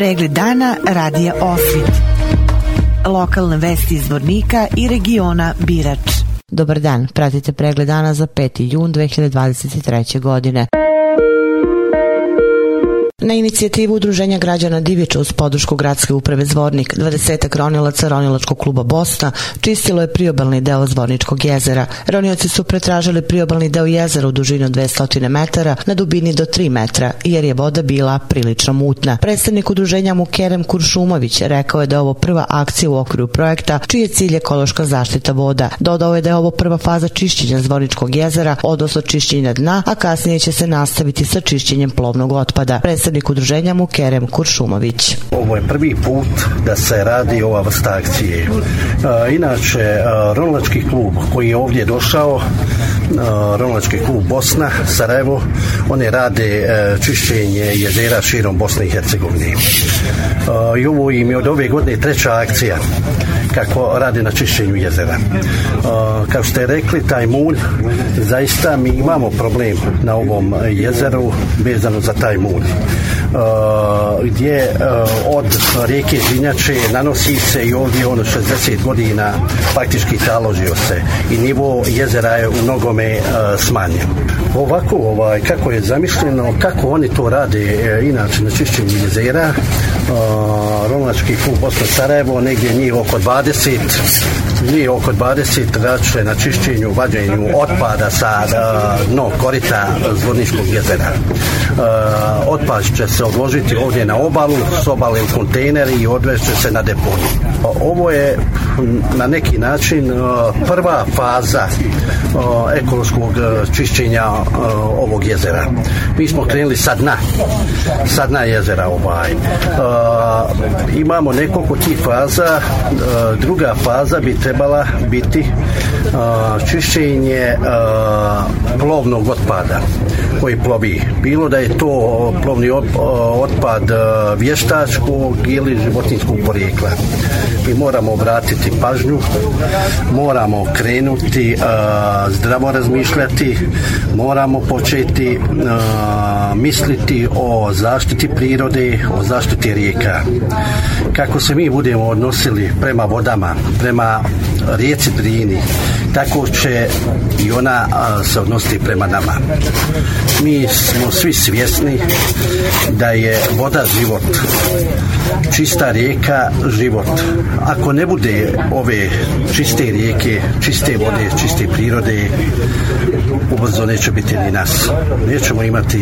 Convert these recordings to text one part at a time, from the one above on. Pregled dana radija Osvit. Lokalne vesti iz Vornika i regiona Birač. Dobar dan, pratite pregled dana za 5. jun 2023. godine. Na inicijativu Udruženja građana Divića uz podršku gradske uprave Zvornik, 20 ronilaca Ronilačkog kluba Bosna čistilo je priobalni deo Zvorničkog jezera. Ronioci su pretražili priobalni deo jezera u dužini od 200 metara na dubini do 3 metra, jer je voda bila prilično mutna. Predstavnik udruženja Mukerem Kuršumović rekao je da je ovo prva akcija u okviru projekta, čiji je cilj ekološka zaštita voda. Dodao je da je ovo prva faza čišćenja Zvorničkog jezera, odnosno čišćenja dna, a kasnije će se nastaviti sa čišćenjem plovnog otpada. Predstavnik predsednik udruženja mu Kerem Kuršumović. Ovo je prvi put da se radi ova vrsta akcije. E, inače, e, Rolnački klub koji je ovdje došao e, Romlački klub Bosna, Sarajevo, one rade čišćenje jezera širom Bosne i Hercegovine. I ovo im je od ove godine treća akcija kako radi na čišćenju jezera. Kao što ste rekli, taj mulj, zaista mi imamo problem na ovom jezeru vezano za taj mulj. Uh, gdje uh, od reke Žinjače nanosi se i ovdje ono 60 godina faktički taložio se i nivo jezera je u mnogome uh, smanjen. Ovako, ovaj, kako je zamišljeno, kako oni to rade inače na čišćenju jezera, Romački klub Bosna Sarajevo, negdje njih oko 20 mi oko 20 rače na čišćenju, vađenju otpada sa eh, dno korita Zvorničkog jezera. Eh, otpad će se odložiti ovdje na obalu, s obale u kontejneri i odvešće se na deponiju. Ovo je na neki način eh, prva faza ekološkog čišćenja ovog jezera. Mi smo krenuli sa dna, sa dna jezera ovaj. Imamo nekoliko tih faza, druga faza bi trebala trebala biti čišćenje plovnog otpada koji plovi. Bilo da je to plovni otpad vještačkog ili životinskog porijekla. Mi moramo obratiti pažnju, moramo krenuti zdravo razmišljati, moramo početi misliti o zaštiti prirode, o zaštiti rijeka. Kako se mi budemo odnosili prema vodama, prema rijeci Drini, tako će i ona se odnositi prema nama. Mi smo svi svjesni da je voda život čista reka život. Ako ne bude ove čiste rijeke, čiste vode, čiste prirode, ubrzo neće biti ni nas. Nećemo imati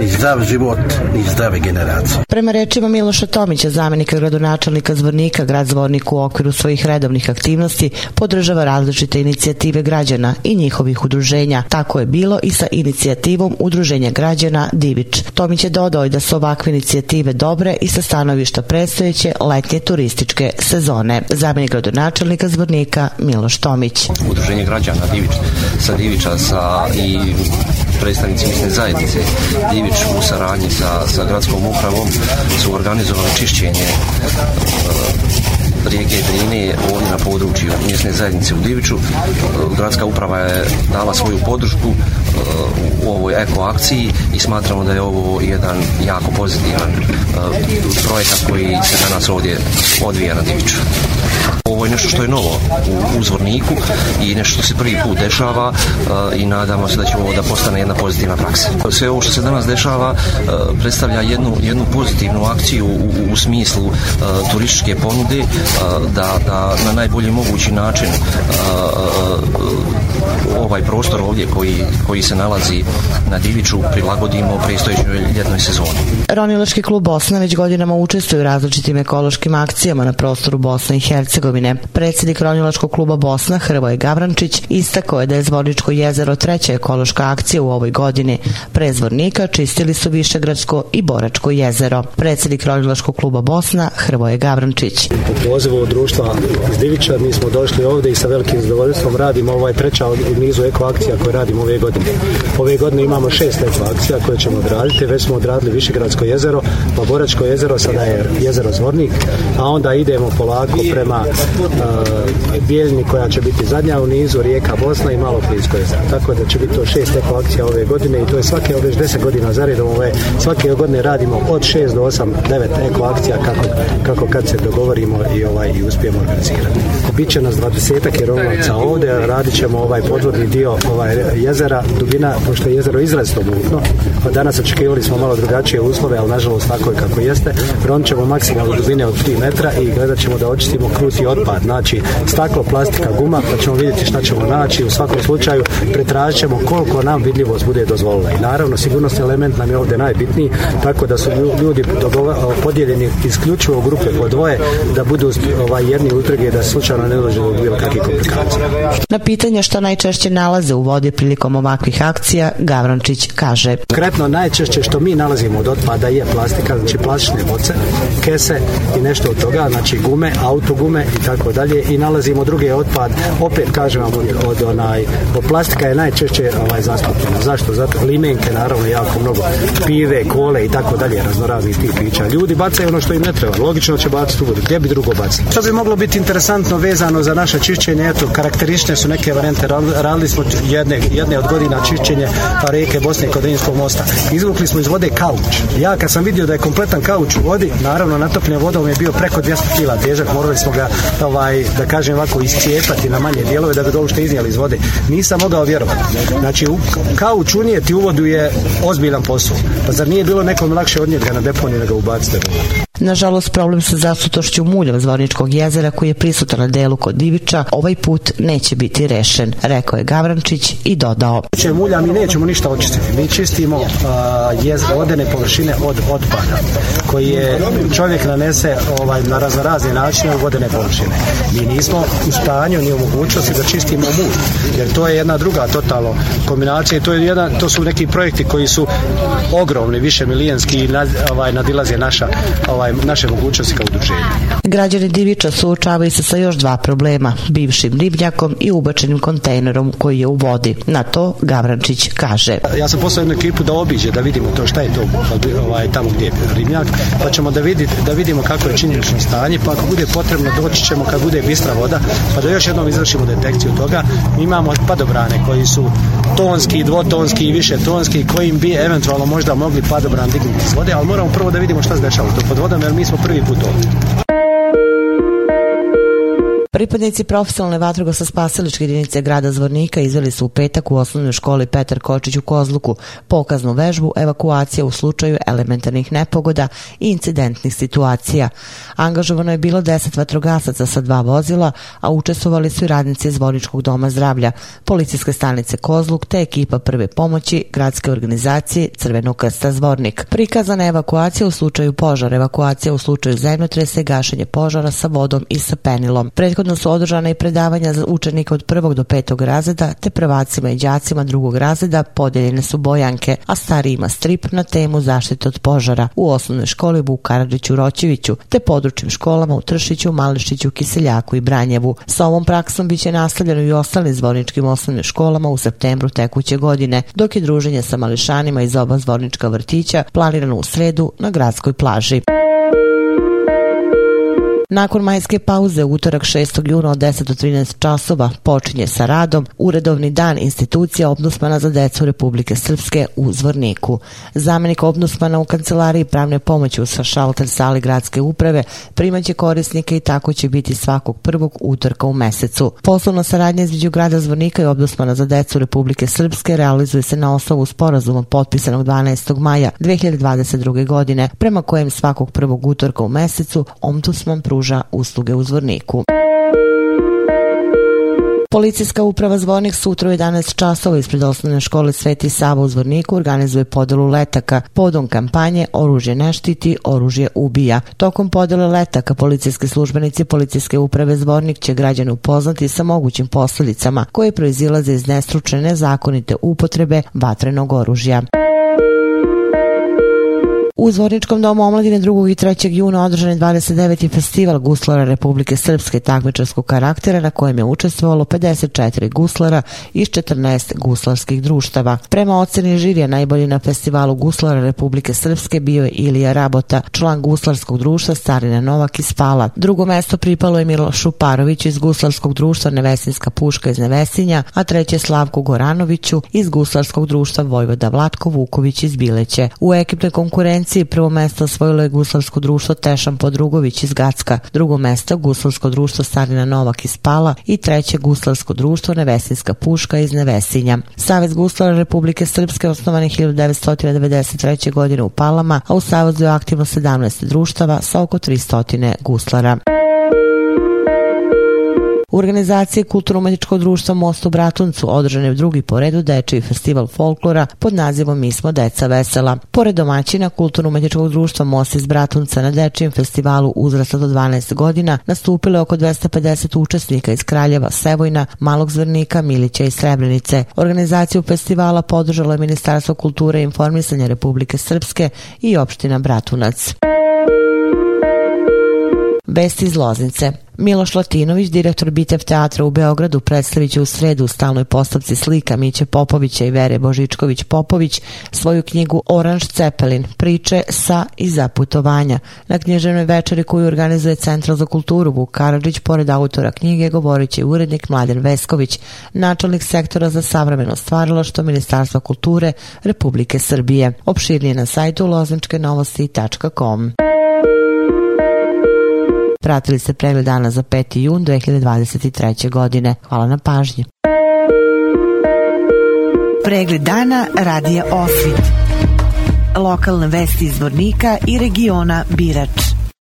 ni zdrav život, ni zdrave generacije. Prema rečima Miloša Tomića, zamenika gradonačelnika Zvornika, grad Zvornik u okviru svojih redovnih aktivnosti podržava različite inicijative građana i njihovih udruženja. Tako je bilo i sa inicijativom udruženja građana Divić. Tomić je dodao i da su ovakve inicijative dobre i sa stanovišta gledišta predstojeće letnje turističke sezone. Zamenik gradonačelnika Zvornika Miloš Tomić. Udruženje građana Divič, sa Diviča sa i predstavnici mjesne zajednice Divić u saradnji sa, sa gradskom upravom su organizovali čišćenje e, rijeke Drine ovdje mesne zajednice u Diviću. E, Gradska uprava je dala svoju podršku e, u ovoj eko akciji i smatramo da je ovo jedan jako pozitivan e, projekat koji se danas ovdje odvija na Diviću. Ovo je nešto što je novo u, u Zvorniku i nešto što se prvi put dešava eh, i nadamo se da će ovo da postane jedna pozitivna praksa. Sve ovo što se danas dešava eh, predstavlja jednu, jednu pozitivnu akciju u, u smislu eh, turističke ponude da, da na najbolji mogući način ovaj prostor ovdje koji, koji se nalazi na Diviću prilagodimo prestojećoj ljetnoj sezoni. Ronilački klub Bosna već godinama učestvuje u različitim ekološkim akcijama na prostoru Bosne i Hercegovine Hercegovine. Predsednik Ronilačkog kluba Bosna Hrvoje Gavrančić istakao je da je Zvorničko jezero treća ekološka akcija u ovoj godini. Pre Zvornika čistili su Višegradsko i Boračko jezero. Predsednik Ronilačkog kluba Bosna Hrvoje Gavrančić. Po pozivu društva iz Divića mi smo došli ovde i sa velikim zadovoljstvom radimo ovaj treća u nizu eko akcija koje radimo ove godine. Ove godine imamo šest eko akcija koje ćemo odraditi. Već smo odradili Višegradsko jezero, pa Boračko jezero, sada je jezero Zvornik, a onda idemo polako prema ima uh, e, Bijeljni koja će biti zadnja u nizu, Rijeka Bosna i malo Plinsko jezero. Tako da će biti to šest eko akcija ove godine i to je svake ove 10 godina zaredom ove, svake godine radimo od 6 do 8, 9 eko akcija kako, kako kad se dogovorimo i ovaj i uspijemo organizirati. Biće nas 20 jerovnaca ovdje, radit radićemo ovaj podvodni dio ovaj jezera, dubina, pošto je jezero izrazito mutno. Danas očekivali smo malo drugačije uslove, al nažalost tako je kako jeste. Ronit ćemo maksimalno dubine od 3 metra i gledaćemo da očistimo kruti otpad, znači staklo, plastika, guma, pa ćemo vidjeti šta ćemo naći. U svakom slučaju pretražit ćemo koliko nam vidljivost bude dozvolila. I naravno, sigurnosni element nam je ovdje najbitniji, tako da su ljudi podijeljeni isključivo u grupe po dvoje, da budu ovaj, jedni utrge da slučajno ne dođe do bilo kakvih komplikacija. Na pitanje što najčešće nalaze u vodi prilikom ovakvih akcija, Gavrončić kaže. Konkretno, najčešće što mi nalazimo od otpada je plastika, znači plastične boce, kese i nešto od toga, znači gume, autogume, šume i tako dalje i nalazimo drugi otpad, opet kažem vam od onaj, od plastika je najčešće ovaj, zastupljena. Zašto? Zato limenke naravno jako mnogo, pive, kole i tako dalje, raznorazni tih pića. Ljudi bacaju ono što im ne treba, logično da će baciti u vodu, gdje bi drugo bacili? što bi moglo biti interesantno vezano za naše čišćenje, eto, karakteristične su neke varijante, radili smo jedne, jedne od godina čišćenje pa reke Bosne kod Rinskog mosta. Izvukli smo iz vode kauč. Ja kad sam vidio da je kompletan kauč u vodi, naravno natopljena voda mi je bio preko 200 kg težak, morali smo ga ga ovaj, da kažem ovako iscijepati na manje dijelove da bi ga uopšte iznijeli iz vode. Nisam mogao vjerovati. Znači, u, kao učunijeti uvodu je ozbiljan posao. Pa zar nije bilo nekom lakše odnijeti ga na deponiju da ga ubacite? Nažalost, problem sa zasutošću mulja Zvorničkog jezera koji je prisutan na delu kod Diviča, ovaj put neće biti rešen, rekao je Gavrančić i dodao. Če mulja mi nećemo ništa očistiti. Mi čistimo uh, jezero odene površine od otpada koji je čovjek nanese ovaj, na raznorazne načine u vodene površine. Mi nismo u stanju ni u mogućnosti da čistimo mulj, jer to je jedna druga totalno kombinacija i to, je jedan, to su neki projekti koji su ogromni, više milijenski i nad, ovaj, nadilaze naša ovaj, taj, naše mogućnosti kao udruženje. Građani Diviča suočavaju se sa još dva problema, bivšim ribnjakom i ubačenim kontejnerom koji je u vodi. Na to Gavrančić kaže. Ja sam poslao jednu ekipu da obiđe, da vidimo to šta je to ovaj, tamo gdje je ribnjak, pa ćemo da, vidite, da vidimo kako je činjenično stanje, pa ako bude potrebno doći ćemo kad bude bistra voda, pa da još jednom izvršimo detekciju toga. Mi imamo padobrane koji su tonski, dvotonski i više tonski, kojim bi eventualno možda mogli padobran dignuti iz vode, ali moramo prvo da vidimo šta se dešava. To pod vodom nam, jer mi smo prvi put Pripadnici profesionalne vatrogasno spasiličke jedinice grada Zvornika izveli su u petak u osnovnoj školi Petar Kočić u Kozluku pokaznu vežbu evakuacija u slučaju elementarnih nepogoda i incidentnih situacija. Angažovano je bilo 10 vatrogasaca sa dva vozila, a učestvovali su i radnici Zvorničkog doma zdravlja, policijske stanice Kozluk te ekipa prve pomoći gradske organizacije Crvenog krsta Zvornik. Prikazana je evakuacija u slučaju požara, evakuacija u slučaju zemljotrese, gašenje požara sa vodom i sa penilom. Prethodno Prethodno su održana i predavanja za učenike od prvog do petog razreda, te prvacima i đacima drugog razreda podeljene su bojanke, a starijima strip na temu zaštite od požara u osnovnoj školi u Karadžiću Roćeviću, te područnim školama u Tršiću, Mališiću, Kiseljaku i Branjevu. Sa ovom praksom biće nastavljeno i ostalim zvorničkim osnovnim školama u septembru tekuće godine, dok je druženje sa mališanima iz oba zvornička vrtića planirano u sredu na gradskoj plaži. Nakon majske pauze, utorak 6. juna od 10 do 13 časova počinje sa radom uredovni dan institucija obnosmana za decu Republike Srpske u Zvorniku. Zamenik obnosmana u kancelariji pravne pomoći u šalter sali gradske uprave primaće korisnike i tako će biti svakog prvog utorka u mesecu. Poslovna saradnja između grada Zvornika i obnosmana za decu Republike Srpske realizuje se na osnovu sporazuma potpisanog 12. maja 2022. godine, prema kojem svakog prvog utorka u mesecu omtusman pruža pruža usluge u Zvorniku. Policijska uprava Zvornik sutra u 11 časova ispred osnovne škole Sveti Sava u Zvorniku organizuje podelu letaka podom kampanje Oružje ne štiti, oružje ubija. Tokom podele letaka policijski službenici policijske uprave Zvornik će građane upoznati sa mogućim posledicama koje proizilaze iz nestručne nezakonite upotrebe vatrenog oružja. U Zvorničkom domu omladine 2. i 3. juna održan je 29. festival guslara Republike Srpske takmičarskog karaktera na kojem je učestvovalo 54 guslara iz 14 guslarskih društava. Prema oceni žirija najbolji na festivalu guslara Republike Srpske bio je Ilija Rabota, član guslarskog društva Starina Novak iz Fala. Drugo mesto pripalo je Milošu Paroviću iz guslarskog društva Nevesinska puška iz Nevesinja, a treće Slavku Goranoviću iz guslarskog društva Vojvoda Vlatko Vuković iz Bileće. U ekipnoj konkurenciji selekciji prvo mesto osvojilo je Guslavsko društvo Tešan Podrugović iz Gacka, drugo mesto Guslavsko društvo Sarina Novak iz Pala i treće Guslavsko društvo Nevesinska puška iz Nevesinja. Savez Guslara Republike Srpske osnovan je 1993. godine u Palama, a u Savezu je aktivno 17 društava sa oko 300 guslara organizacije Kulturno-umetničkog društva Most u Bratuncu održane je drugi po redu dečiji festival folklora pod nazivom Mi smo deca vesela. Pored domaćina Kulturno-umetničkog društva Most iz Bratunca na dečijem festivalu uzrasta do 12 godina nastupilo je oko 250 učesnika iz Kraljeva, Sevojna, Malog Zvrnika, Milića i Srebrenice. Organizaciju festivala podržalo je Ministarstvo kulture i informisanja Republike Srpske i opština Bratunac. Vesti iz Loznice. Miloš Latinović, direktor Bitev teatra u Beogradu, predstavit će u sredu u stalnoj postavci slika Miće Popovića i Vere Božičković Popović svoju knjigu Oranž Cepelin, priče sa i za putovanja. Na knježenoj večeri koju organizuje Central za kulturu Vuk Karadžić, pored autora knjige, govorit će urednik Mladen Vesković, načelnik sektora za savremeno stvaralaštvo Ministarstva kulture Republike Srbije. Opširnije na sajtu lozničkenovosti.com. Pratili ste pregled dana za 5. jun 2023. godine. Hvala na pažnji. Pregled dana radija Osvit. Lokalne vesti iz Vornika i regiona Birač.